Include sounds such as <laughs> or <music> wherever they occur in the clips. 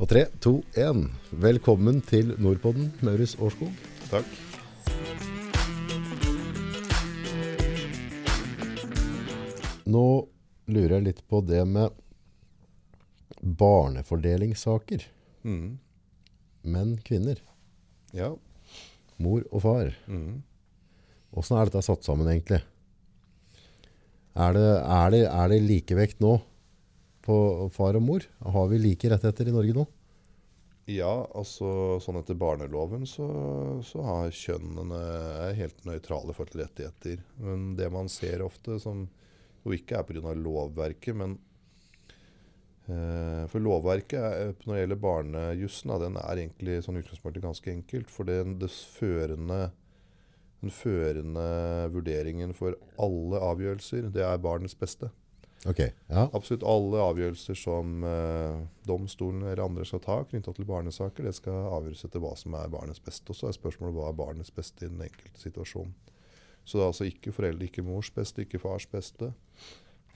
Og tre, to, én. Velkommen til Nordpodden, Maurus Årskog. Takk. Nå lurer jeg litt på det med barnefordelingssaker. Mm. Menn, kvinner, Ja. mor og far. Mm. Er dette satt sammen egentlig? Er det, er det, er det likevekt nå på far og mor? Har vi like rettigheter i Norge nå? Ja, altså sånn etter barneloven så, så har kjønnene er helt nøytrale for rettigheter. Men det man ser ofte, som jo ikke er pga. lovverket, men eh, For lovverket er, når det gjelder barnejussen, den er egentlig sånn utgangspunktet ganske enkelt. For det, førende, den førende vurderingen for alle avgjørelser, det er barnets beste. Ok, ja. Absolutt alle avgjørelser som eh, domstolen eller andre skal ta knytta til barnesaker, det skal avgjøres etter hva som er barnets beste. Og så er spørsmålet hva er barnets beste i den enkelte situasjonen. Så det er altså ikke foreldre, ikke mors beste, ikke fars beste.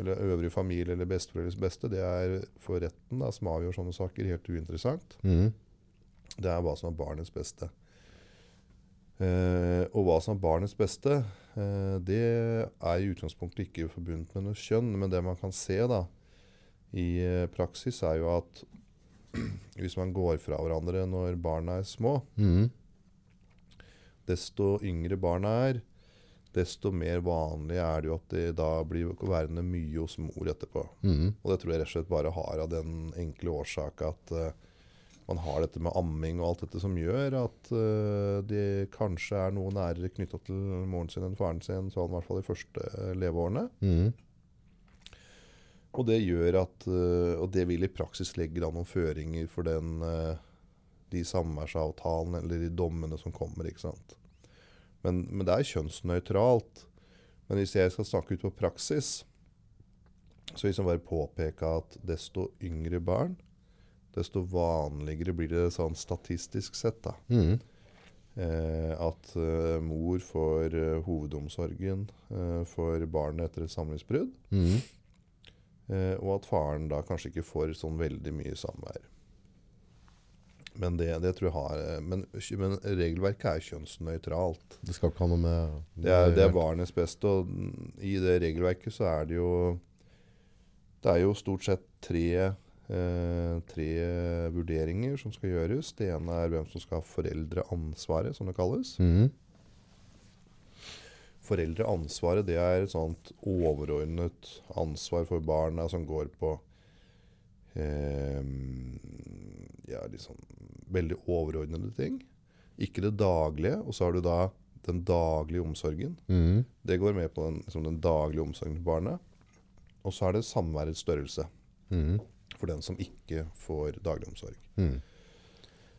Eller øvrig familie eller besteforeldres beste. Det er for retten da, som avgjør sånne saker, helt uinteressant. Mm. Det er hva som er barnets beste. Eh, og hva som er barnets beste, eh, det er i utgangspunktet ikke forbundet med noe kjønn. Men det man kan se da, i eh, praksis, er jo at <clears throat> hvis man går fra hverandre når barna er små, mm. desto yngre barna er, desto mer vanlig er det jo at de da blir værende mye hos mor etterpå. Mm. Og det tror jeg rett og slett bare har av den enkle årsak at eh, man har dette med amming og alt dette som gjør at uh, de kanskje er noe nærere knytta til moren sin enn faren sin, sånn i hvert fall de første eh, leveårene. Mm. Og det gjør at uh, Og det vil i praksis legge da noen føringer for den uh, de samværsavtalene eller de dommene som kommer, ikke sant. Men, men det er kjønnsnøytralt. Men hvis jeg skal snakke ut på praksis, så vil jeg bare påpeke at desto yngre barn, desto vanligere blir det sånn statistisk sett. da. Mm. Eh, at eh, mor får eh, hovedomsorgen eh, for barnet etter et samlivsbrudd. Mm. Eh, og at faren da kanskje ikke får sånn veldig mye samvær. Men det, det tror jeg har eh, men, men regelverket er kjønnsnøytralt. Det skal ikke ha noe med Det er, det er barnets beste, og i det regelverket så er det jo Det er jo stort sett tre, eh, tre vurderinger som skal gjøres. Det ene er hvem som skal ha foreldreansvaret, som det kalles. Mm. Foreldreansvaret det er et sånt overordnet ansvar for barna som går på eh, ja, liksom veldig overordnede ting. Ikke det daglige. Og så har du da den daglige omsorgen. Mm. Det går med på den, liksom den daglige omsorgen for barnet. Og så er det samværets størrelse Mhm. For den som ikke får daglig omsorg. Mhm.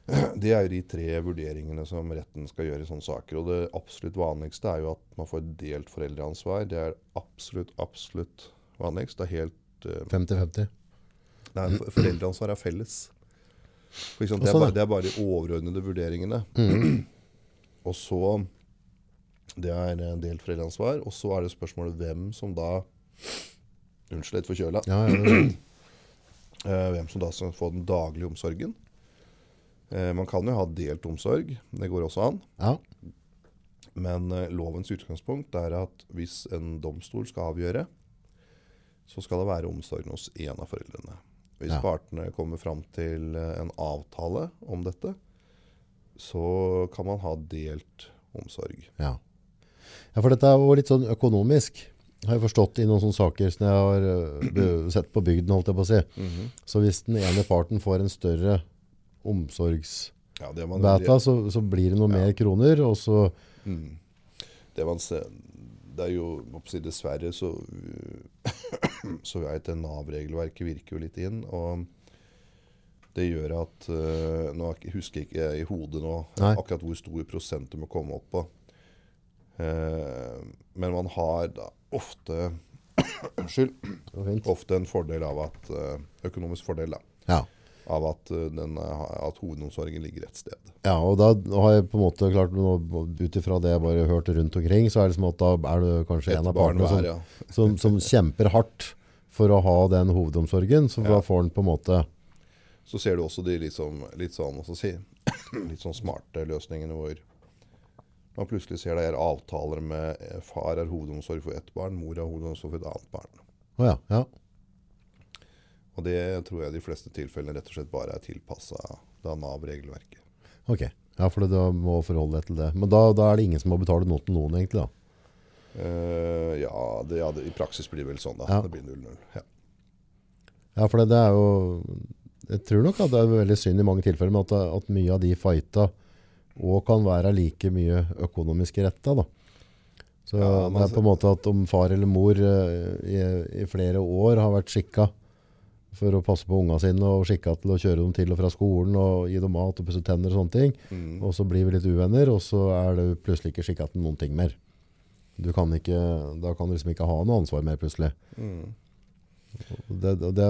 <clears throat> Det er jo de tre vurderingene som retten skal gjøre i sånne saker. Og det absolutt vanligste er jo at man får delt foreldreansvar. Det er absolutt, absolutt vanligst. Det er helt eh, 50-50. Nei, foreldreansvar er felles. For eksempel, det, er sånn, bare, det er bare de overordnede vurderingene. Mm. <clears throat> Og så Det er en delt foreldreansvar. Og så er det spørsmålet hvem som da Unnskyld, litt forkjøla. Ja, ja, det er sant. Eh, hvem som da skal få den daglige omsorgen. Eh, man kan jo ha delt omsorg. Det går også an. ja. Men eh, lovens utgangspunkt er at hvis en domstol skal avgjøre, så skal det være omsorgen hos én av foreldrene. Hvis Ja. partene kommer fram til eh, en avtale om dette, så kan man ha delt omsorg. Ja. ja, for dette er jo litt sånn økonomisk. Har jeg forstått i noen sånne saker som jeg har øh, sett på bygden, holdt jeg på å si. Så hvis den ene parten får en større omsorgsbeta, Ja, så, så blir det noe mer kroner, og så Mm. Det man ser Det er jo si, Dessverre så <coughs> Så vet jeg Nav-regelverket virker jo litt inn. Og det gjør at uh, Nå husker jeg ikke i hodet nå Nei. akkurat hvor stor prosent du må komme opp på. Uh, men man har da ofte <coughs> Unnskyld. Ofte en fordel av at eh, Økonomisk fordel, da. Ja. Av at, eh, den, eh, at hovedomsorgen ligger et sted. ja, og da har jeg på en måte klart Ut ifra det jeg bare hørte rundt omkring, så er det som at da er du kanskje Et en av partene som, ja. <laughs> som, som kjemper hardt for å ha den hovedomsorgen. Så Ja. får han på en måte Så ser du også de sånn, litt sånn, si, <coughs> litt sånn smarte løsningene hvor man plutselig ser det er avtaler med eh, far er hovedomsorg for ett barn, mor er hovedomsorg for et annet barn. Oh ja. ja. Og det tror jeg de fleste tilfellene rett og slett bare er tilpassa Nav-regelverket. Ok. Ja, for da må forholde deg til det. Men da, da er det ingen som må betale noe til noen, egentlig? da? Uh, ja, det, ja det, i praksis blir det vel sånn, da. Ja. Det blir 0-0. Ja. Ja, for det, det er jo Jeg tror nok at det er veldig synd i mange tilfeller men at, at mye av de fighta òg kan være like mye økonomisk retta. Så Ja, det er på en måte at om far eller mor eh, i, i flere år har vært skikka for å passe på unga sine og skikka til å kjøre dem til og fra skolen og gi dem mat og pusse tenner og sånne ting, Mm. og så blir vi litt uvenner, og så er du plutselig ikke skikka til noen ting mer. Du kan ikke, da kan du liksom ikke ha noe ansvar mer plutselig. Mm. Det, det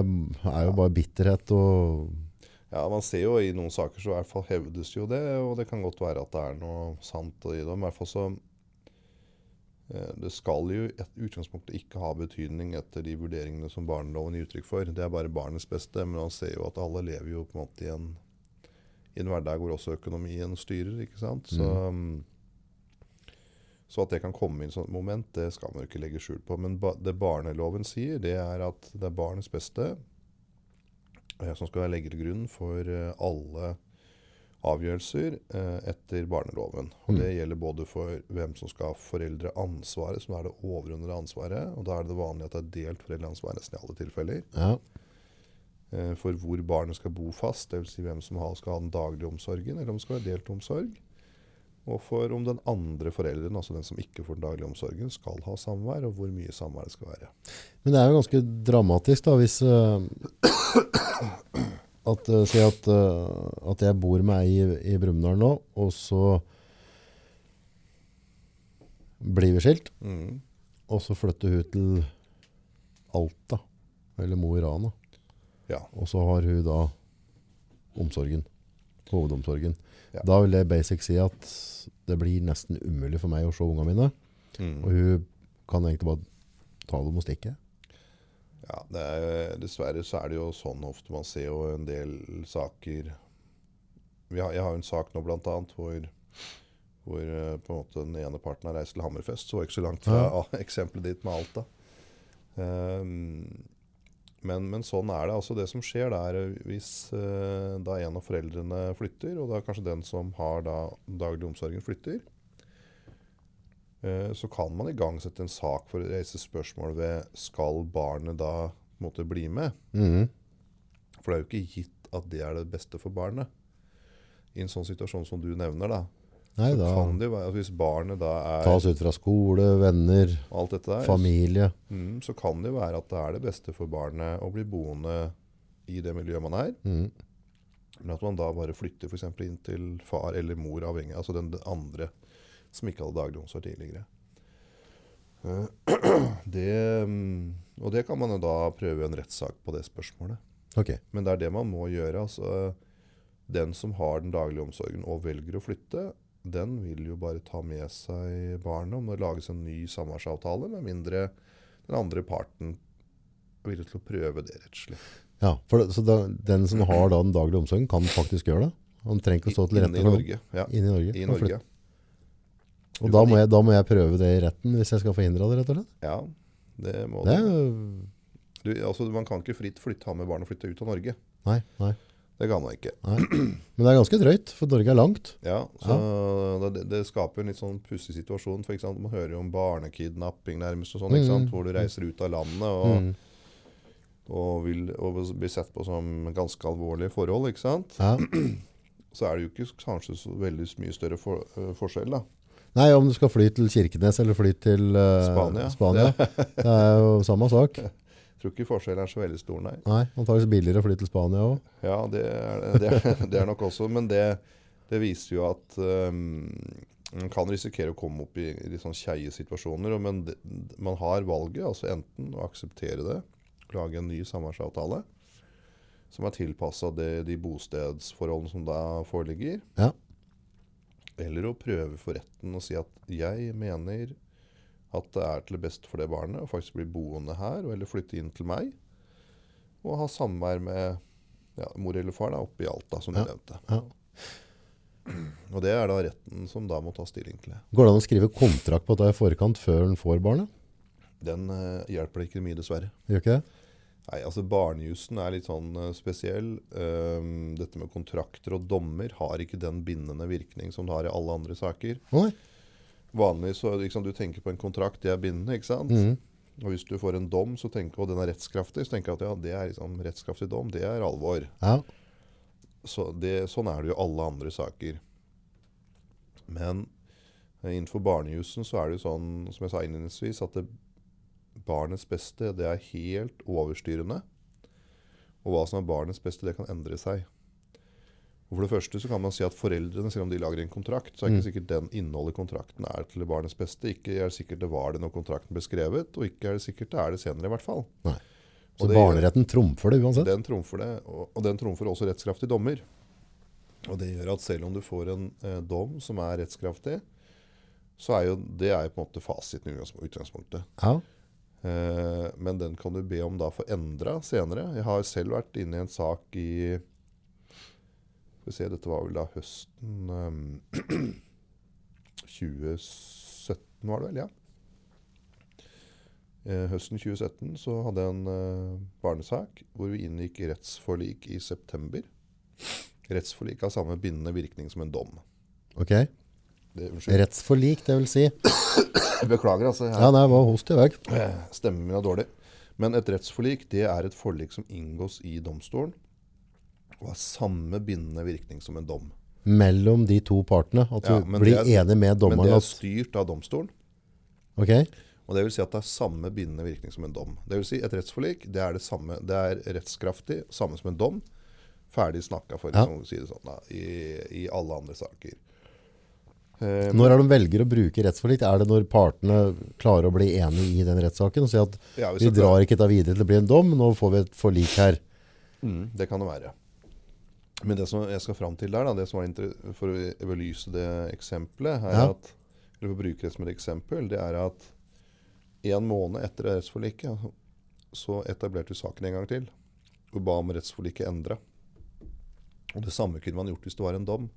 er jo bare bitterhet og Ja, man ser jo i noen saker så i hvert fall hevdes jo det, og det kan godt være at det er noe sant i dem. I hvert fall så eh, Det skal jo i et utgangspunkt ikke ha betydning etter de vurderingene som barneloven gir uttrykk for. Det er bare barnets beste, men man ser jo at alle lever jo på en måte i en, i en hverdag hvor også økonomien styrer, ikke sant. Så, mm, så at det kan komme i et sånt moment, det skal man jo ikke legge skjul på. Men ba, det barneloven sier, det er at det er barnets beste som skal legge til grunn for eh, alle avgjørelser eh, etter barneloven. Og Mm. Det gjelder både for hvem som skal ha foreldreansvaret, som er det overordnede ansvaret. og Da er det det vanlige at det er delt foreldreansvar nesten i alle tilfeller. Ja. Eh, For hvor barnet skal bo fast, dvs. Si hvem som skal ha den daglige omsorgen, eller om det skal være delt omsorg. Og for om den andre forelderen, altså den som ikke får den daglige omsorgen, skal ha samvær, og hvor mye samvær det skal være. Men det er jo ganske dramatisk da, hvis uh, at, uh, Si at, uh, at jeg bor med ei i, i Brumunddal nå, og så blir vi skilt, Mm. og så flytter hun til Alta, eller Mo i Rana. Ja. Og så har hun da omsorgen, hovedomsorgen. Ja. Da vil det basic si at det blir nesten umulig for meg å se ungene mine, Mm. og hun kan egentlig bare ta dem og stikke. Ja, det er, dessverre så er det jo sånn ofte man ser jo en del saker Vi har, Jeg har jo en sak nå blant annet hvor, hvor eh, på en den ene parten har reist til Hammerfest. Så ikke så langt fra Ja. <laughs> eksempelet ditt med Alta. Um, men, men sånn er det. altså Det som skjer, det er eh, hvis eh, da en av foreldrene flytter, og da kanskje den som har da daglig omsorgen, flytter, eh, så kan man igangsette en sak for å reise spørsmål ved skal barnet da på en måte bli med. Mhm. For det er jo ikke gitt at det er det beste for barnet. I en sånn situasjon som du nevner, da, Nei, så da kan det være hvis barnet da er tas ut fra skole, venner, der, familie. mm, så kan det jo være at det er det beste for barnet å bli boende i det miljøet man er. Mm. Men at man da bare flytter f.eks. inn til far eller mor, avhengig altså den andre som ikke hadde daglig omsorg tidligere. Eh, <clears throat> Det, mm, og det kan man jo da prøve en rettssak på det spørsmålet. Okay. Men det er det man må gjøre. altså Den som har den daglige omsorgen og velger å flytte, den vil jo bare ta med seg barnet om det lages en ny samværsavtale, med mindre den andre parten er villig til å prøve det rettslig. Ja, det, så da, den som har da den daglige omsorgen, kan faktisk gjøre det? Han trenger ikke å stå til rette i for Norge. Ja, Inne i Norge. i Norge. Og da må, jeg, da må jeg prøve det i retten hvis jeg skal forhindre det, rett og slett? Ja, det må Det du. du. Altså, man kan ikke fritt flytte, ha med barn og flytte ut av Norge. nei, nei, Det kan man ikke. nei. Men det er ganske drøyt, for Norge er langt. Ja, så Det, det skaper en litt sånn pussig situasjon. For eksempel, Man hører jo om barnekidnapping nærmest, og sånn? Mm. hvor du reiser ut av landet og, mm. og, vil, og blir sett på som ganske alvorlige forhold. ikke sant? Ja. Så er det jo ikke kanskje så veldig mye større for, uh, forskjell. da. Nei, om du skal fly til Kirkenes eller fly til uh, Spania. Spania. <laughs> Det er jo samme sak. Tror ikke forskjellen er så veldig stor, nei. Nei, antakeligvis billigere å fly til Spania òg. Ja, det er det, er, det er nok også, men det, det viser jo at um, man kan risikere å komme opp i, i litt sånn skeie situasjoner. Men det, man har valget, altså enten å akseptere det, lage en ny samarbeidsavtale som er tilpassa de bostedsforholdene som da foreligger, Ja. eller å prøve for retten og si at jeg mener at det er til det beste for det barnet å faktisk bli boende her, eller flytte inn til meg, og ha samvær med ja, mor eller far da, oppe i Alta, som du Ja. nevnte. Ja. <clears throat> Og det er da retten som da må ta stilling til det. Går det an å skrive kontrakt på dette i forkant før en får barnet? Den uh, hjelper det ikke mye, dessverre. Gjør ikke det? Nei, altså Barnejussen er litt sånn uh, spesiell. Um, dette med kontrakter og dommer har ikke den bindende virkning som det har i alle andre saker. Oi! nei. Vanligvis så liksom, du tenker på en kontrakt, det er bindende, ikke sant? Mm. Og hvis du får en dom, så tenker, og den er rettskraftig, så tenker du at ja, det er liksom rettskraftig dom, det er alvor. Ja. Så det, sånn er det jo alle andre saker. Men eh, innenfor barnejussen så er det jo sånn, som jeg sa innledningsvis, at det, barnets beste det er helt overstyrende. Og hva som er barnets beste, det kan endre seg. Og For det første så kan man si at foreldrene, selv om de lager en kontrakt, så er Mm. ikke sikkert den innholdet i kontrakten er til barnets beste. Ikke er det sikkert det var det når kontrakten ble skrevet, og ikke er det sikkert det er det senere i hvert fall. Så det barneretten trumfer det uansett? Den trumfer det, og, og den trumfer også rettskraftig dommer. Og det gjør at selv om du får en eh, dom som er rettskraftig, så er jo det er på en måte fasiten i utgangspunktet. Ja. Eh, men den kan du be om da få endra senere. Jeg har selv vært inne i en sak i Skal vi se, dette var vel da høsten <clears throat> um, 2017, var det vel? Ja. Eh, høsten 2017 så hadde jeg en eh, barnesak hvor vi inngikk rettsforlik i september. Rettsforlik har samme bindende virkning som en dom. Ok. Det. Rettsforlik, det vil si. Beklager, altså. Jeg Ja, nei, var host i vei. Stemmen min er dårlig. Men et rettsforlik det er et forlik som inngås i domstolen, og har samme bindende virkning som en dom. Mellom de to partene. At du Ja, blir er- enig med Men det er styrt av domstolen. Ok. Og det vil si at det er samme bindende virkning som en dom. Det vil si et rettsforlik det er det samme. Det er rettskraftig, samme som en dom. Ferdig snakka, for Ja. å si det sånn, da, i, i alle andre saker. Eh, Når er de velger å bruke rettsforlik? Er det når partene klarer å bli enige i den rettssaken og si at ja, vi drar ikke dette videre til det blir en dom, nå får vi et forlik her. Mm, det kan det være. Men det som jeg skal fram til der, da, det som var for å belyse det eksempelet, er Ja. at, eller for å bruke det som et eksempel, det er at en måned etter rettsforliket så etablerte vi saken en gang til og ba om rettsforliket endra. Og det samme kunne man gjort hvis det var en dom.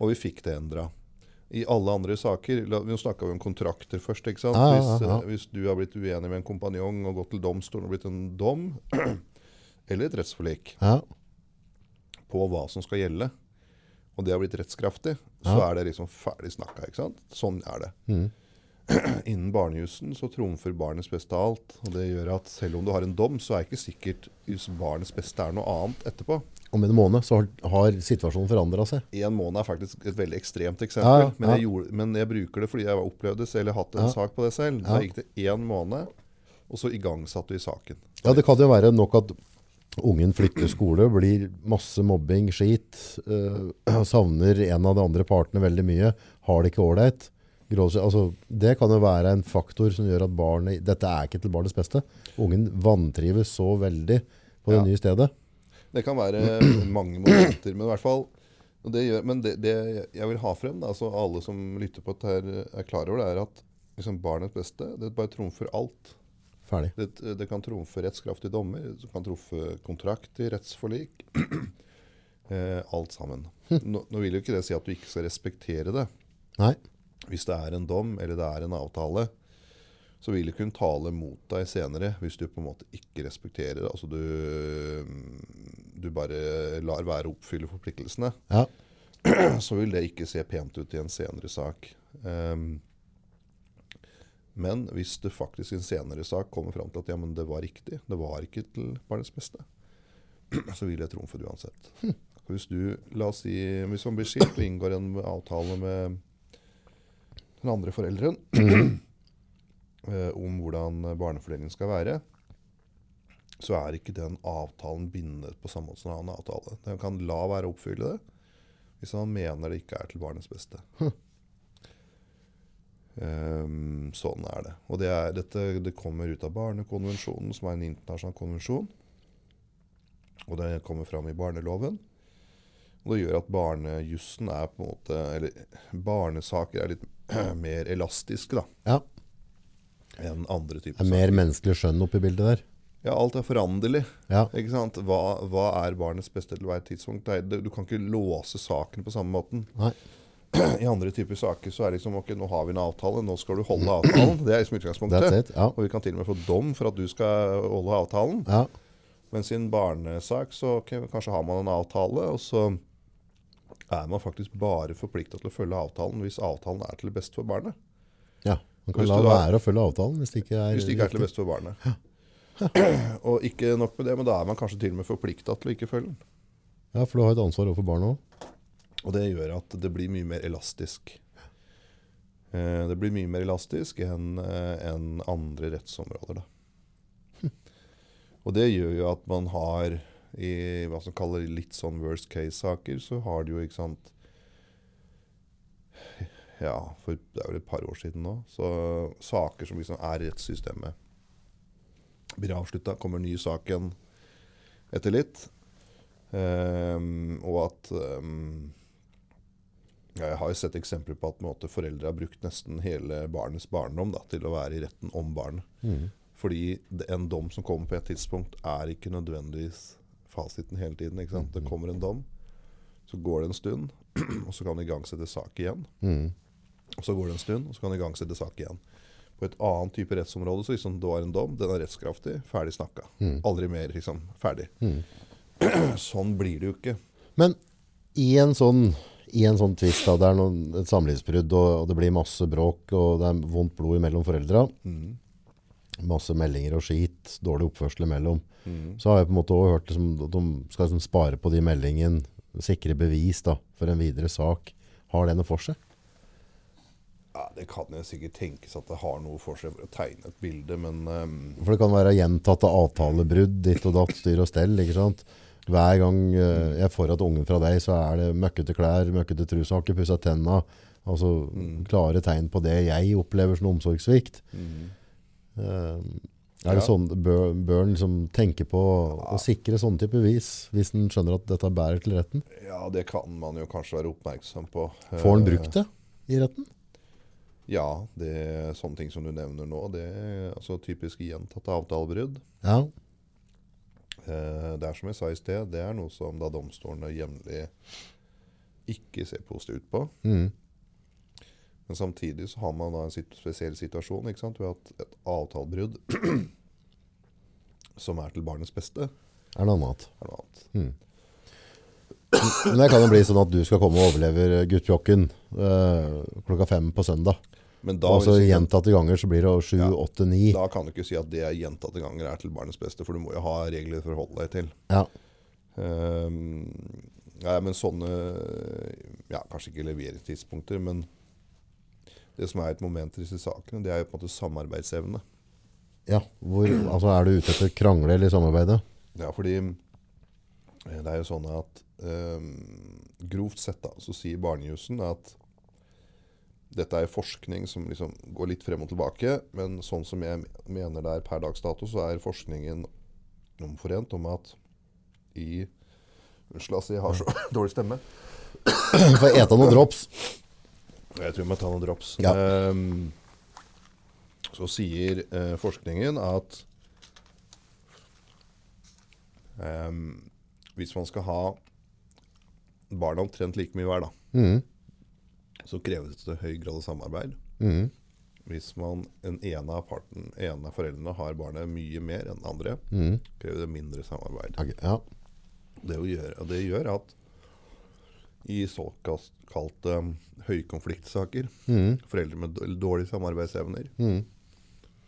Og vi fikk det endra. I alle andre saker Nå snakka vi om kontrakter først. ikke sant? Ja, ja, Hvis, ja. eh, hvis du har blitt uenig med en kompanjong og gått til domstolen og blitt en dom, <clears throat> eller et rettsforlik, Ja. På hva som skal gjelde, og det har blitt rettskraftig, så Ja. er det liksom ferdig snakka. ikke sant? Sånn er det. Mm. <clears throat> Innen barnejussen så trumfer barnets beste alt. og Det gjør at selv om du har en dom, så er ikke sikkert hvis barnets beste er noe annet etterpå. Om en måned så har, har situasjonen forandra seg. En måned er faktisk et veldig ekstremt eksempel, Ja, ja, Men, jeg gjorde, men jeg bruker det fordi jeg har opplevd det selv, eller hatt en sak på det selv. Da gikk det én måned, og så igangsatte vi saken. Ja, det kan jo være nok at ungen flytter skole, blir masse mobbing, skit, øh, <clears throat> savner en av de andre partene veldig mye, har det ikke ålreit. Altså, det kan jo være en faktor som gjør at barnet, dette er ikke til barnets beste. Ungen vantrives så veldig på det Ja. nye stedet. Det kan være <clears throat> mange momenter, men i hvert fall og det gjør, Men det, det jeg vil ha frem, da, så alle som lytter på dette, her er klar over det, er at liksom barnets beste det bare trumfer alt. Ferdig. Det, det kan trumfe rettskraftige dommer, det kan trumfe kontrakter, rettsforlik. <clears throat> eh, alt sammen. <laughs> Nå, nå vil jo ikke det si at du ikke skal respektere det. Nei. Hvis det er en dom eller det er en avtale, så vil det kunne tale mot deg senere hvis du på en måte ikke respekterer det. Altså du, du bare lar være å oppfylle forpliktelsene. Ja. <clears throat> Så vil det ikke se pent ut i en senere sak. Ehm, men hvis det faktisk i en senere sak kommer fram til at ja, men det var riktig, det var ikke til barnets beste, <clears throat> så vil jeg trumfe det uansett. Hvis du, la oss si, hvis man blir skilt og inngår en avtale med den andre forelderen <clears throat> eh, om hvordan barnefordelingen skal være, så er ikke den avtalen bindet på samme måte som en annen avtale. Den kan la være å oppfylle det hvis han mener det ikke er til barnets beste. Ehm, sånn er det. Og det, er, dette, det kommer ut av Barnekonvensjonen, som er en internasjonal konvensjon. Og det kommer fram i barneloven. Og det gjør at barnejussen er på en måte Eller barnesaker er litt <clears throat> mer elastiske da, Ja. enn andre typer er mer menneskelig skjønn oppi bildet der. Ja, alt er foranderlig. Ja. Ikke sant? Hva, hva er barnets beste til hvert tidspunkt? Du kan ikke låse sakene på samme måten. Nei. <clears throat> I andre typer saker så er det liksom Ok, nå har vi en avtale, nå skal du holde avtalen. Det er liksom utgangspunktet. it. Ja. Og vi kan til og med få dom for at du skal holde avtalen. Ja. Mens i en barnesak så okay, kanskje har man en avtale, og så er man faktisk bare forplikta til å følge avtalen hvis avtalen er til det beste for barnet. ja. Man kan la da- være å følge avtalen hvis det ikke er Hvis det ikke er til det beste for barnet. <clears throat> og ikke nok med det, men da er man kanskje til og med forplikta til å ikke følge den. Ja, for du har et ansvar overfor barnet òg. Og det gjør at det blir mye mer elastisk. Eh, Det blir mye mer elastisk enn en andre rettsområder. Da. Og det gjør jo at man har i hva som kaller litt sånn worst case-saker, så har du jo, ikke sant Ja, for det er vel et par år siden nå. Så saker som liksom er rettssystemet, blir avslutta. Kommer ny sak igjen etter litt. Um, og at ja, Jeg har jo sett eksempler på at måte, foreldre har brukt nesten hele barnets barndom da, til å være i retten om barnet. Mm. Fordi det, en dom som kommer på et tidspunkt, er ikke nødvendigvis fasiten hele tiden. Sant? Det kommer en dom, så går det en stund, <clears throat> og så kan det igangsette sak igjen. Mm. Og så går det en stund, og så kan det igangsette sak igjen. På et annet type rettsområde så liksom, det var en dom, den er rettskraftig, ferdig snakka. Mm. Aldri mer, liksom. Ferdig. Mm. <clears throat> Sånn blir det jo ikke. Men i en sånn i en sånn tvist, da, det er noen, et samlivsbrudd, og, og det blir masse bråk, og det er vondt blod mellom foreldra, Mm. masse meldinger og skit, dårlig oppførsel imellom, Mm. så har jeg på en måte også hørt liksom, at de skal liksom spare på de meldingene, sikre bevis da, for en videre sak. Har det noe for seg? Ja, Det kan jo sikkert tenkes at det har noe for seg for å tegne et bilde, men um For det kan være gjentatte avtalebrudd, ditt og datt, styr og stell, ikke sant? Hver gang eh, jeg får et ungen fra deg, så er det møkkete klær, møkkete trus, har ikke pusset tenna. Altså klare tegn på det jeg opplever som omsorgssvikt. Eh, er det Ja. sånn, bør, bør en liksom tenke på å sikre sånne type vis, hvis en skjønner at dette bærer til retten? ja, det kan man jo kanskje være oppmerksom på. Får en Eh, brukt det i retten? Ja, det er sånne ting som du nevner nå. Det er altså typisk gjentatte avtalebrudd. Ja. Eh, Det er som jeg sa i sted, det er noe som da domstolene jevnlig ikke ser positivt på. Mm. Men samtidig så har man da en sit spesiell situasjon. ikke sant? Ved at et avtalebrudd som er til barnets beste, Er noe annet? er noe annet. Mm. Men det kan jo bli sånn at du skal komme og overleve guttjokken øh, klokka fem på søndag. Men da, Og så gjentatte ganger så blir det sju, Ja. åtte, ni. da kan du ikke si at det gjentatte ganger er til barnets beste, for du må jo ha regler for å holde deg til. Ja. Um, ja, men sånne Ja, kanskje ikke leveringstidspunkter, men det som er et moment i disse sakene, det er jo på en måte samarbeidsevne. ja. Hvor, altså er du ute etter krangle eller samarbeide? Ja, fordi eh, det er jo sånn at um, grovt sett da, så sier barnejussen at dette er forskning som liksom går litt frem og tilbake, men sånn som jeg mener det er per dags dato, så er forskningen omforent om at i Unnskyld, altså, jeg har så <laughs> dårlig stemme. For ete noen drops. Jeg tror jeg må ta noen drops. Ja. Um, så sier uh, forskningen at um, hvis man skal ha barna omtrent like mye hver, da, Mm. Så kreves det høy grad av samarbeid. Mm. Hvis man en ene av parten, ene av foreldrene har barnet mye mer enn den andre, Mm. krever det mindre samarbeid. Okay, Ja. Det, gjør, det gjør at i såkalte um, høykonfliktsaker, Mm. foreldre med dårlige samarbeidsevner, Mm.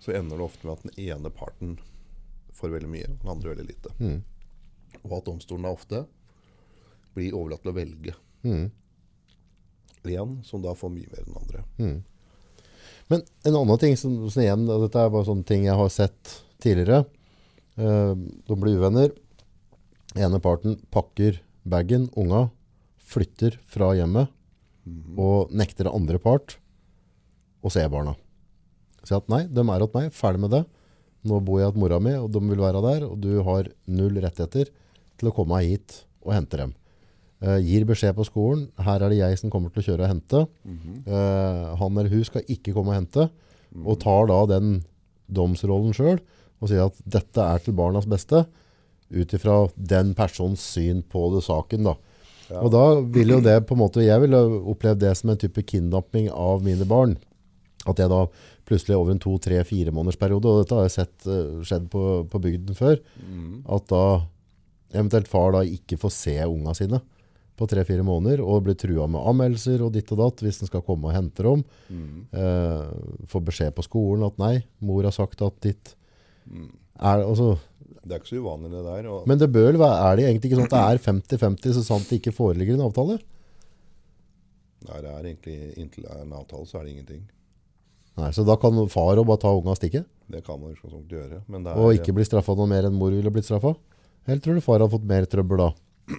så ender det ofte med at den ene parten får veldig mye, og den andre veldig lite. Mm. Og at domstolene ofte blir overlatt til å velge Mm. en som da får mye mer enn den andre. Mm. Men en annen ting som, som igjen, og dette er bare sånne ting jeg har sett tidligere. Eh, de blir uvenner. ene parten pakker bagen, unga, flytter fra hjemmet og nekter andre part å se barna. Sier at nei, de er hos meg, ferdig med det. Nå bor jeg hos mora mi, og de vil være der, og du har null rettigheter til å komme hit og hente dem. Eh, gir beskjed på skolen, her er det jeg som kommer til å kjøre og hente. Eh, han eller hun skal ikke komme og hente, og tar da den domsrollen sjøl. og sier at dette er til barnas beste, ut ifra den persons syn på det saken. da. Ja. Og da vil jo det på en måte, Jeg ville opplevd det som en type kidnapping av mine barn. At jeg da plutselig over en to, tre, fire måneders periode, og dette har jeg sett uh, skjedd på, på bygden før, Mm. at da eventuelt far da ikke får se unga sine på tre-fire måneder, og blir trua med anmeldelser og ditt og datt hvis den skal komme og hente dem. Mm. Eh, får beskjed på skolen at nei, mor har sagt at ditt Mm. er, altså, Det er ikke så uvanlig det der. Og, Men det bør være, er det egentlig ikke sånn at det er 50-50 så sant det ikke foreligger en avtale? nei, det er egentlig inntil det er en avtale, så er det ingenting. Nei, Så da kan far og bare ta unga og stikke? Det kan man i gjøre. Men det er, Og ikke bli straffa noe mer enn mor ville blitt straffa? Eller tror du far har fått mer trøbbel da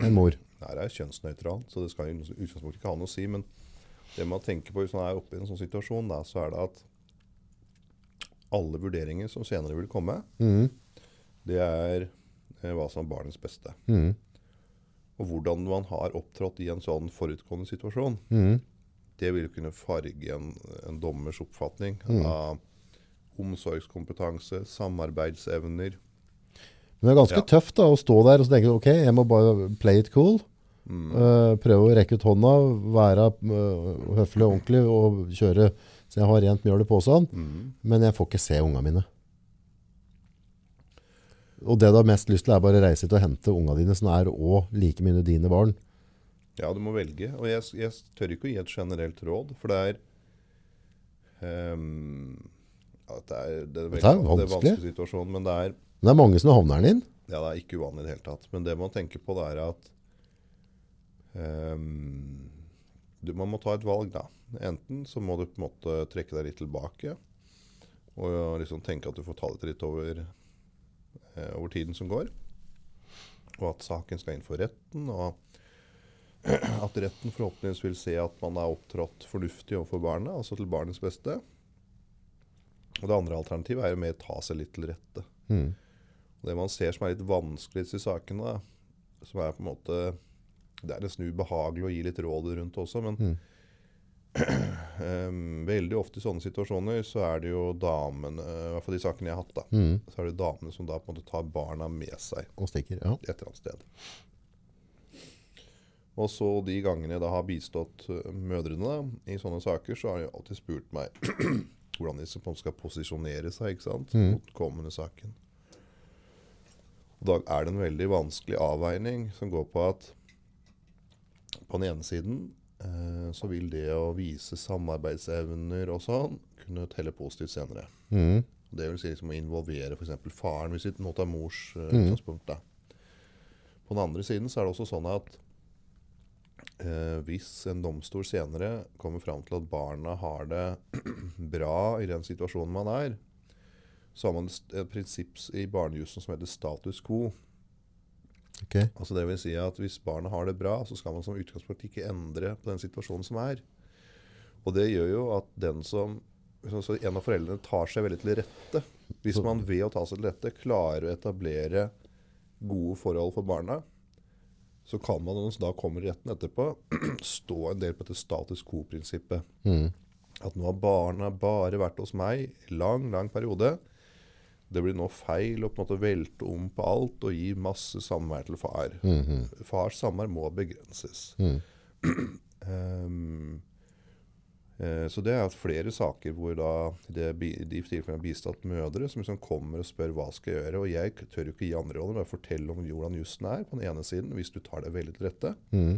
enn mor? Det her er kjønnsnøytralt, så det skal i utgangspunktet ikke ha noe å si. Men det man tenker på hvis man er oppe i en sånn situasjon, da, så er det at alle vurderinger som senere vil komme, mm. det er eh, hva som er barnets beste. Mm. Og hvordan man har opptrådt i en sånn forutgående situasjon, mm. det vil kunne farge en, en dommers oppfatning Mm. av omsorgskompetanse, samarbeidsevner. Men det er ganske Ja. tøft da, å stå der og tenke ok, jeg må bare play it cool. Mm. Uh, prøve å rekke ut hånda, være uh, høflig og ordentlig og kjøre så jeg har rent mjøl i posen. Mm. Men jeg får ikke se unga mine. Og det du har mest lyst til er bare å reise hit og hente unga dine, som er òg like mye dine barn. Ja, du må velge. Og jeg, jeg tør ikke å gi et generelt råd, for det er um, ja, det er, det er, Dette er veldig- det er en vanskelig situasjon, men det er, Men det er mange som havner den inn. ja, det er ikke uvanlig i det hele tatt. Men det man tenker på, det er at um, du, man må ta et valg, da. Enten så må du på en måte trekke deg litt tilbake og liksom tenke at du får ta det litt over, eh, over tiden som går. Og at saken skal inn for retten. og <clears throat> at retten forhåpentligvis vil se at man er opptrådt fornuftig overfor barnet, altså til barnets beste. Og det andre alternativet er jo mer ta seg litt til rette. Mm. Og det man ser som er litt vanskelig i sakene, da, som er på en måte Det er nesten ubehagelig å gi litt råd rundt også, men Mm. um, <clears throat> veldig ofte i sånne situasjoner så er det jo damene, i hvert fall de sakene jeg har hatt, da, Mm. så er det damene som da på en måte tar barna med seg Og stikker, ja. et eller annet sted. Og så de gangene jeg da har bistått eh, mødrene da, i sånne saker, så har de alltid spurt meg <clears throat> hvordan de skal posisjonere seg ikke sant, Mhm. mot kommende saken. Og da er det en veldig vanskelig avveining som går på at på den ene siden eh, så vil det å vise samarbeidsevner og sånn kunne telle positivt senere. Mm. Det vil si liksom å involvere f.eks. faren, hvis vi nå tar mors eh, mm. På den andre siden så er det også sånn at eh, hvis en domstol senere kommer fram til at barna har det <clears throat> bra i den situasjonen man er, så har man et prinsipp i barnejussen som heter status quo. Okay. Altså det vil si at hvis barna har det bra, så skal man som utgangspunkt ikke endre på den situasjonen som er. Og det gjør jo at den som En av foreldrene tar seg veldig til rette. Hvis man ved å ta seg til rette klarer å etablere gode forhold for barna, så kan man, når man da kommer i retten etterpå, <clears throat> stå en del på dette status quo-prinsippet. Mm. At nå har barna bare vært hos meg i lang, lang periode. Det blir nå feil å på en måte velte om på alt og gi masse samvær til far. Mhm. Fars samvær må begrenses. Mm. Um, <clears throat> eh, så det er flere saker hvor da det, de tilfellene har bistått mødre som liksom kommer og spør hva skal jeg gjøre. Og jeg tør jo ikke gi andre råd, bare fortelle om hvordan jussen er på den ene siden, hvis du tar det veldig til rette. Mm.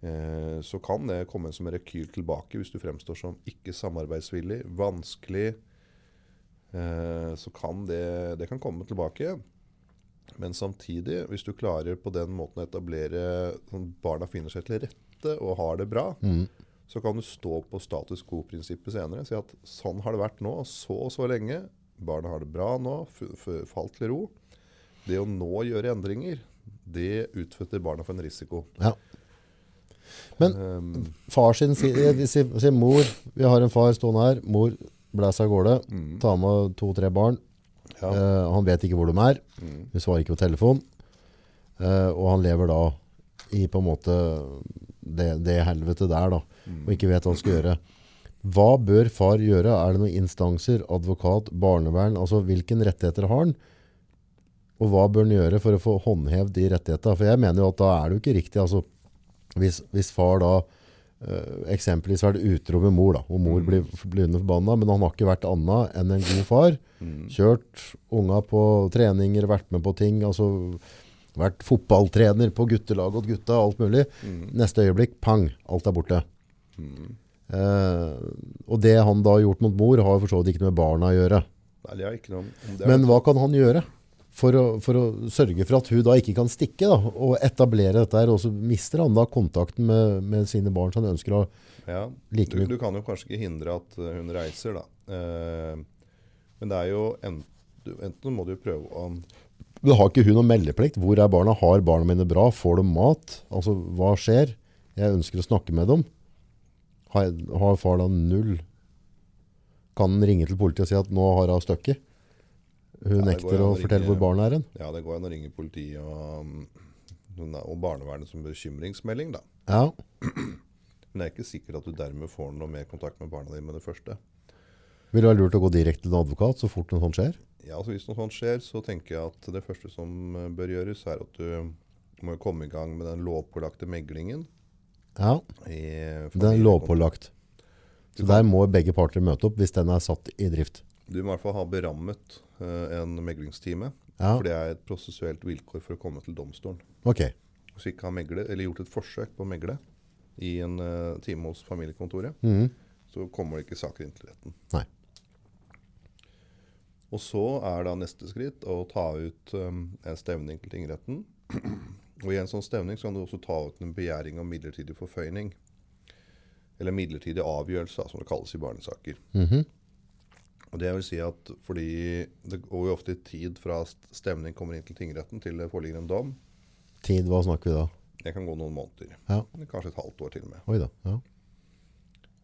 Eh, så kan det komme som en rekyl tilbake hvis du fremstår som ikke samarbeidsvillig, vanskelig. Eh, så kan det, det kan komme tilbake. Men samtidig, hvis du klarer på den måten å etablere sånn barna finner seg til rette og har det bra, Mm. så kan du stå på status quo-prinsippet senere. Si at sånn har det vært nå, så og så lenge. Barna har det bra nå, falt til ro. Det å nå gjøre endringer, det utsetter barna for en risiko. Ja. Men Ehm, far sin sier, sier, sier mor, vi har en far stående her, mor blæs av gårde, mm, Ta med to-tre barn, ja. eh, han vet ikke hvor de er, Mm, vi svarer ikke på telefon, eh, og han lever da i på en måte det, det helvete der da, mm, og ikke vet hva han skal gjøre. Hva bør far gjøre? Er det noen instanser, advokat, barnevern? Altså hvilken rettigheter har han? Og hva bør han gjøre for å få håndhevd de rettighetene? For jeg mener jo at da er det jo ikke riktig. Altså, hvis, hvis far da eh, eksempelvis vært utro med mor, da, og mor blir, blir blinde forbanna, men han har ikke vært annet enn en god far. Kjørt unga på treninger, vært med på ting. altså Vært fotballtrener på guttelaget og gutta, alt mulig. Neste øyeblikk, pang, alt er borte. Uh, og det han da har gjort mot mor, har for så vidt ikke noe med barna å gjøre. Nei, det er ikke noe om det er Men hva kan han gjøre for å, for å sørge for at hun da ikke kan stikke da, og etablere dette her, og så mister han da kontakten med, med sine barn som han ønsker å Ja, like du, mye. du kan jo kanskje ikke hindre at eh, hun reiser, da. Eh, men det er jo enten, Enten må du prøve å Men har ikke hun noen meldeplikt? Hvor er barna? Har barna mine bra? Får de mat? Altså, hva skjer? Jeg ønsker å snakke med dem. Har, har far da null? Kan han ringe til politiet og si at nå har hun støkket? Hun Ja, nekter å å fortelle ringe- hvor barna er hen. Ja, det går an å ringe politiet og, mm, og barnevernet som bekymringsmelding, da. Ja, <clears throat> Men det er ikke sikkert at du dermed får noe mer kontakt med barna dine med det første. Vil det være lurt å gå direkte til en advokat så fort noe sånt skjer? Ja, altså Hvis noe sånt skjer, så tenker jeg at det første som eh, bør gjøres, er at du må komme i gang med den lovpålagte meglingen. Ja, den er lovpålagt. Så der må begge parter møte opp hvis den er satt i drift. Du må i hvert fall ha berammet en meglingstime. Ja, For det er et prosessuelt vilkår for å komme til domstolen. ok. Hvis du ikke har meglet, eller gjort et forsøk på å megle i en uh, time hos familiekontoret, Mhm. så kommer det ikke saker inn til retten. Nei. Og så er da neste skritt å ta ut um, en stevning til tingretten. <clears throat> Og i en sånn stevning så kan du også ta ut en begjæring om midlertidig forføyning. Eller midlertidig avgjørelse, som det kalles i barnesaker. Mhm. Og det vil si at fordi det går jo ofte tid fra stemning kommer inn til tingretten til det foreligger en dom. Tid, hva snakker vi da? Det kan gå noen måneder. Ja. Kanskje et halvt år til og med. Oi da. Ja.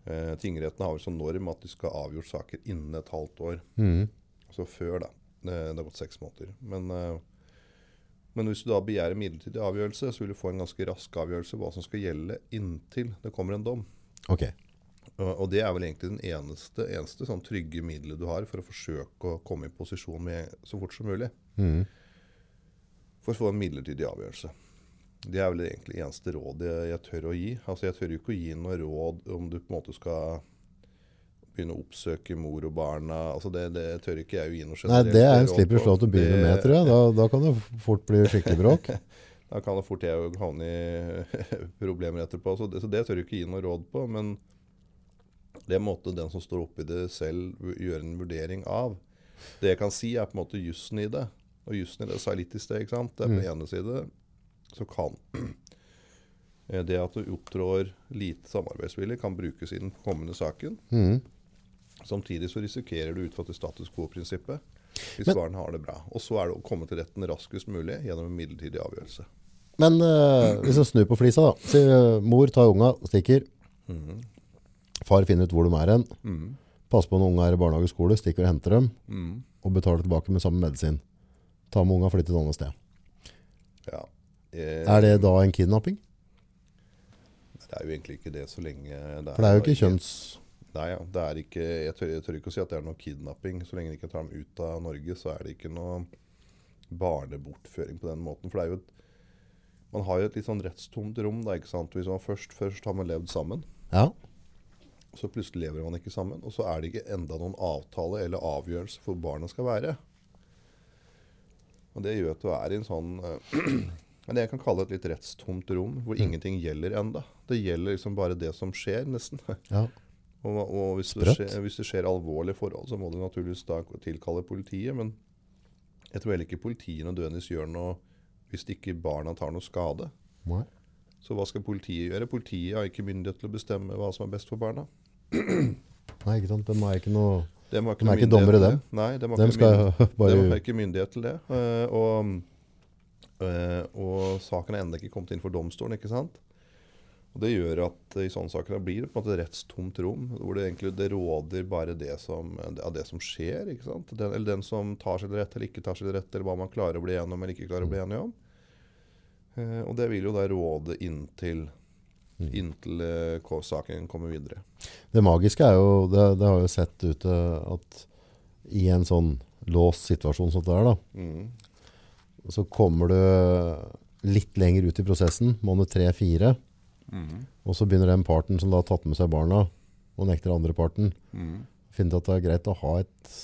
Eh, tingretten har vel som norm at de skal ha avgjort saker innen et halvt år. Mhm. Altså før, da. Det, det har gått seks måneder. Men, eh, men hvis du da begjærer midlertidig avgjørelse, så vil du få en ganske rask avgjørelse hva som skal gjelde inntil det kommer en dom. Ok. Og, det er vel egentlig den eneste, eneste sånn trygge middelet du har for å forsøke å komme i posisjon med så fort som mulig. Mm. For å få en midlertidig avgjørelse. Det er vel egentlig eneste rådet jeg, tør å gi. Altså Jeg tør jo ikke å gi noe råd om du på en måte skal begynne å oppsøke mor og barna. Altså Det, det tør ikke jeg å gi noe Nei, det er en slipper slå til å begynne med, tror jeg. Da, da kan det fort bli skikkelig bråk. <laughs> Da kan det fort jeg jo havne i problemer etterpå. Så det, så det tør jeg ikke gi noe råd på. Men det måtte den som står oppi det selv gjøre en vurdering av. Det jeg kan si, er på en måte jussen i det. Og jussen i det sa jeg litt i sted. ikke sant? Det er på mm. ene side så kan <clears throat> eh, det at du opptrår lite samarbeidsvillig, kan brukes i den kommende saken. Mm. Samtidig så risikerer du ut fra status quo-prinsippet hvis Men- barn har det bra. Og så er det å komme til retten raskest mulig gjennom en midlertidig avgjørelse. Men eh, hvis vi snur på flisa, da. Si, eh, mor tar unga, stikker. Mhm. Far finner ut hvor de er hen. Mm. Passer på når unga er i barnehage og skole, stikker og henter dem. Mm. Og betaler tilbake med samme medisin. Ta med unga og flytte et annet sted. Ja. Eh, Er det da en kidnapping? Det er jo egentlig ikke det så lenge det For det er jo ikke kjønns... Nei, ja, det er ikke, jeg, tør, jeg tør ikke å si at det er noe kidnapping. Så lenge de ikke tar dem ut av Norge, så er det ikke noe barnebortføring på den måten. For det er jo et, man har jo et litt sånn rettstomt rom. Da, ikke sant? Hvis man først, først har man levd sammen, Ja. Så plutselig lever man ikke sammen. Og så er det ikke enda noen avtale eller avgjørelse for hvor barna skal være. Og det gjør at du er i en sånn men <clears throat> det jeg kan kalle et litt rettstomt rom, hvor ingenting gjelder enda. Det gjelder liksom bare det som skjer, nesten. <laughs> ja. Og, og hvis, det skjer, hvis det skjer alvorlige forhold, så må du naturligvis da tilkalle politiet. Men jeg tror heller ikke politiet nødvendigvis gjør noe hvis ikke barna tar noe skade. Nei. Så hva skal politiet gjøre? Politiet har ikke myndighet til å bestemme hva som er best for barna. Nei, ikke sant. De er ikke noe De, De er ikke dommere, dem. det. Nei, de har, De myndighet, de har ikke myndighet til det. Eh, og, eh, og saken er ennå ikke kommet inn for domstolen, ikke sant? Og Det gjør at i sånne saker blir det på en måte et rettstomt rom, hvor det egentlig det råder bare det som, av det som skjer. ikke sant? Den, eller den som tar seg til rette eller ikke tar seg til rette, eller hva man klarer å bli enig om eller ikke klarer å bli enig om. Eh, og det vil jo da råde inntil inntil eh, saken kommer videre. Det magiske er jo, det, det har jo sett ute, at i en sånn låst situasjon som det er da, Mm. så kommer du litt lenger ut i prosessen, måned 3-4, Mm. og så begynner den parten som da har tatt med seg barna, og nekter andre parten, Mm. finne ut at det er greit å ha et,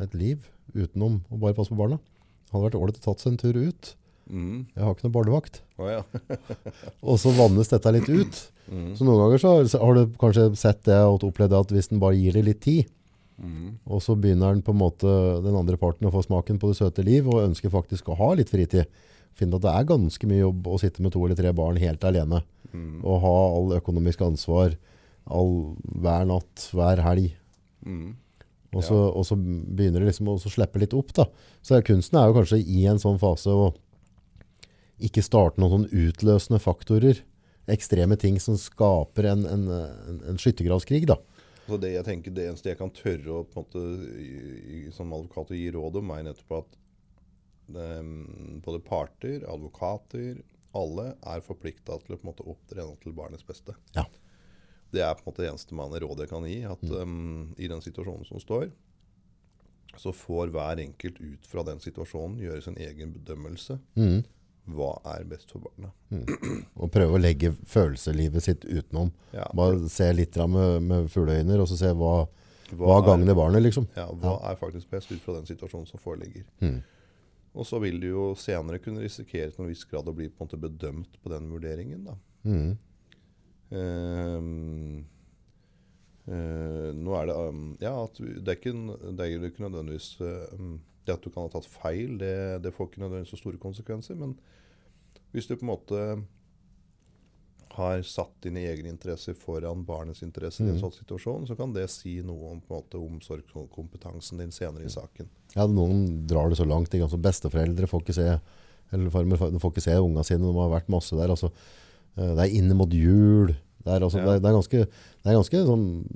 et liv utenom å bare passe på barna. Det hadde vært ålreit å tatt seg en tur ut. Mm. Jeg har ikke noe barnevakt. Oh, ja. <laughs> Og så vannes dette litt ut. Mm. Så noen ganger så har- du kanskje sett det og opplevd at hvis den bare gir det litt tid, Mm. og så begynner den på en måte den andre parten å få smaken på det søte liv, og ønsker faktisk å ha litt fritid. finner at det er ganske mye jobb å sitte med to eller tre barn helt alene. Mm. Og ha all økonomisk ansvar all, hver natt, hver helg. Mm. Og så, og så begynner det liksom å så slippe litt opp. da. Så kunsten er jo kanskje i en sånn fase å ikke starte noen sånn utløsende faktorer. Ekstreme ting som skaper en, en, en, en skyttergravskrig. da. Så det jeg tenker, det eneste jeg kan tørre å på en måte, som advokat å gi råd om, er nettopp at det, både parter, advokater, alle er forplikta til å på en måte opptre til barnets beste. Ja. Det er på en måte det eneste man rådet jeg kan gi. At em, i den situasjonen som står, så får hver enkelt ut fra den situasjonen gjøre sin egen bedømmelse. Mm. Hva er best for barna? Og prøve å legge følelseslivet sitt utenom. Ja, Bare se litt med, med fugleøyne, og så se hva, hva hva er- gagner barnet, liksom. Ja, hva er faktisk best ut fra den situasjonen som foreligger. Mm. Og så vil du jo senere kunne risikere til en viss grad å bli på en måte bedømt på den vurderingen. da. Mm. Um, uh, nå er det um, Ja, at du- det er ikke, det er ikke nødvendigvis um, Det at du kan ha tatt feil, det, det får ikke nødvendigvis så store konsekvenser. Men hvis du på en måte har satt dine egne interesser foran barnets interesser i en Mm. sånn situasjon, så kan det si noe om på en måte omsorgskompetansen din senere i saken. Ja, noen drar det så langt. Ikke? Altså, besteforeldre får ikke se eller farmer, de får ikke se unga sine. De har vært masse der. Altså, eh, det er inne mot jul. Det er, altså, Ja. det er, det er ganske, det er ganske sånn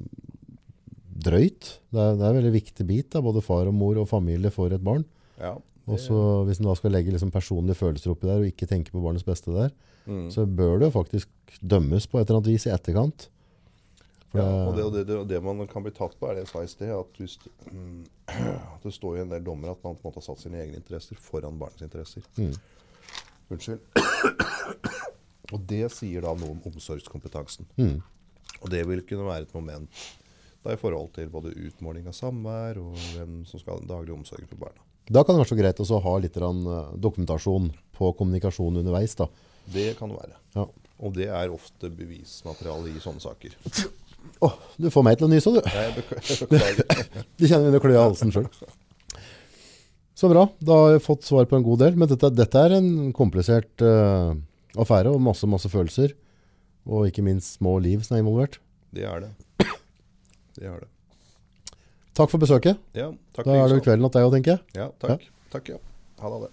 drøyt. Det er, det er en veldig viktig bit. Da. Både far og mor og familie får et barn. Ja, Og så Hvis en da skal legge liksom personlige følelser oppi der og ikke tenke på barnets beste der, mm. så bør det faktisk dømmes på et eller annet vis i etterkant. For Ja, og det, det- og det, det, det man kan bli tatt på, er det jeg sa i sted. At, hvis, <clears throat> mm, det står i en del dommer at man på en måte har satt sine egne interesser foran barnets interesser. Mm. Unnskyld. og det sier da noe om omsorgskompetansen. Mm. Og det vil kunne være et moment da i forhold til både utmåling av samvær og hvem som skal ha den daglige omsorgen for barna. Da kan det være så greit å ha litt eh, dokumentasjon på kommunikasjon underveis. da. Det kan det være. Ja. Og det er ofte bevismateriale i sånne saker. Oh, du får meg til å nyse, du. Jeg <laughs> beklager. du kjenner når klø i halsen sjøl. Så bra. Da har jeg fått svar på en god del. Men dette, dette er en komplisert uh, affære og masse, masse følelser. Og ikke minst små liv som er involvert. Det er det. Det er det. Takk for besøket. Ja, takk Da er det jo kvelden at deg tenker jeg. Ja, takk. Takk, ja. Ha det.